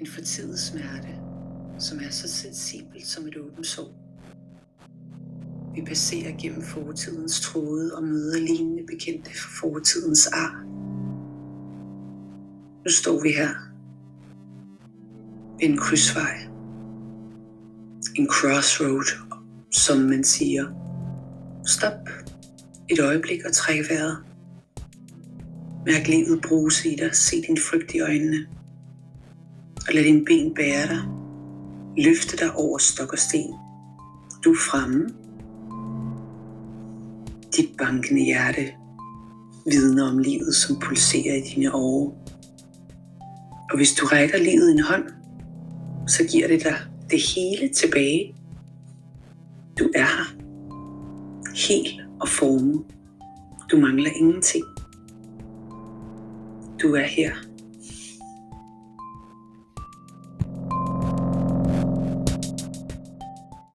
en fortidens smerte, som er så sensibel som et åbent sår. Vi passerer gennem fortidens tråde og møder lignende bekendte fra fortidens ar. Nu står vi her ved en krydsvej. En crossroad, som man siger. Stop et øjeblik og træk vejret. Mærk livet bruse i dig. Se din frygt i øjnene. Og lad din ben bære dig. Løfte dig over stok og sten. Du er fremme. Dit bankende hjerte vidner om livet, som pulserer i dine åre. Og hvis du rækker livet en hånd, så giver det dig det hele tilbage. Du er her. Helt og formet. Du mangler ingenting. Du er her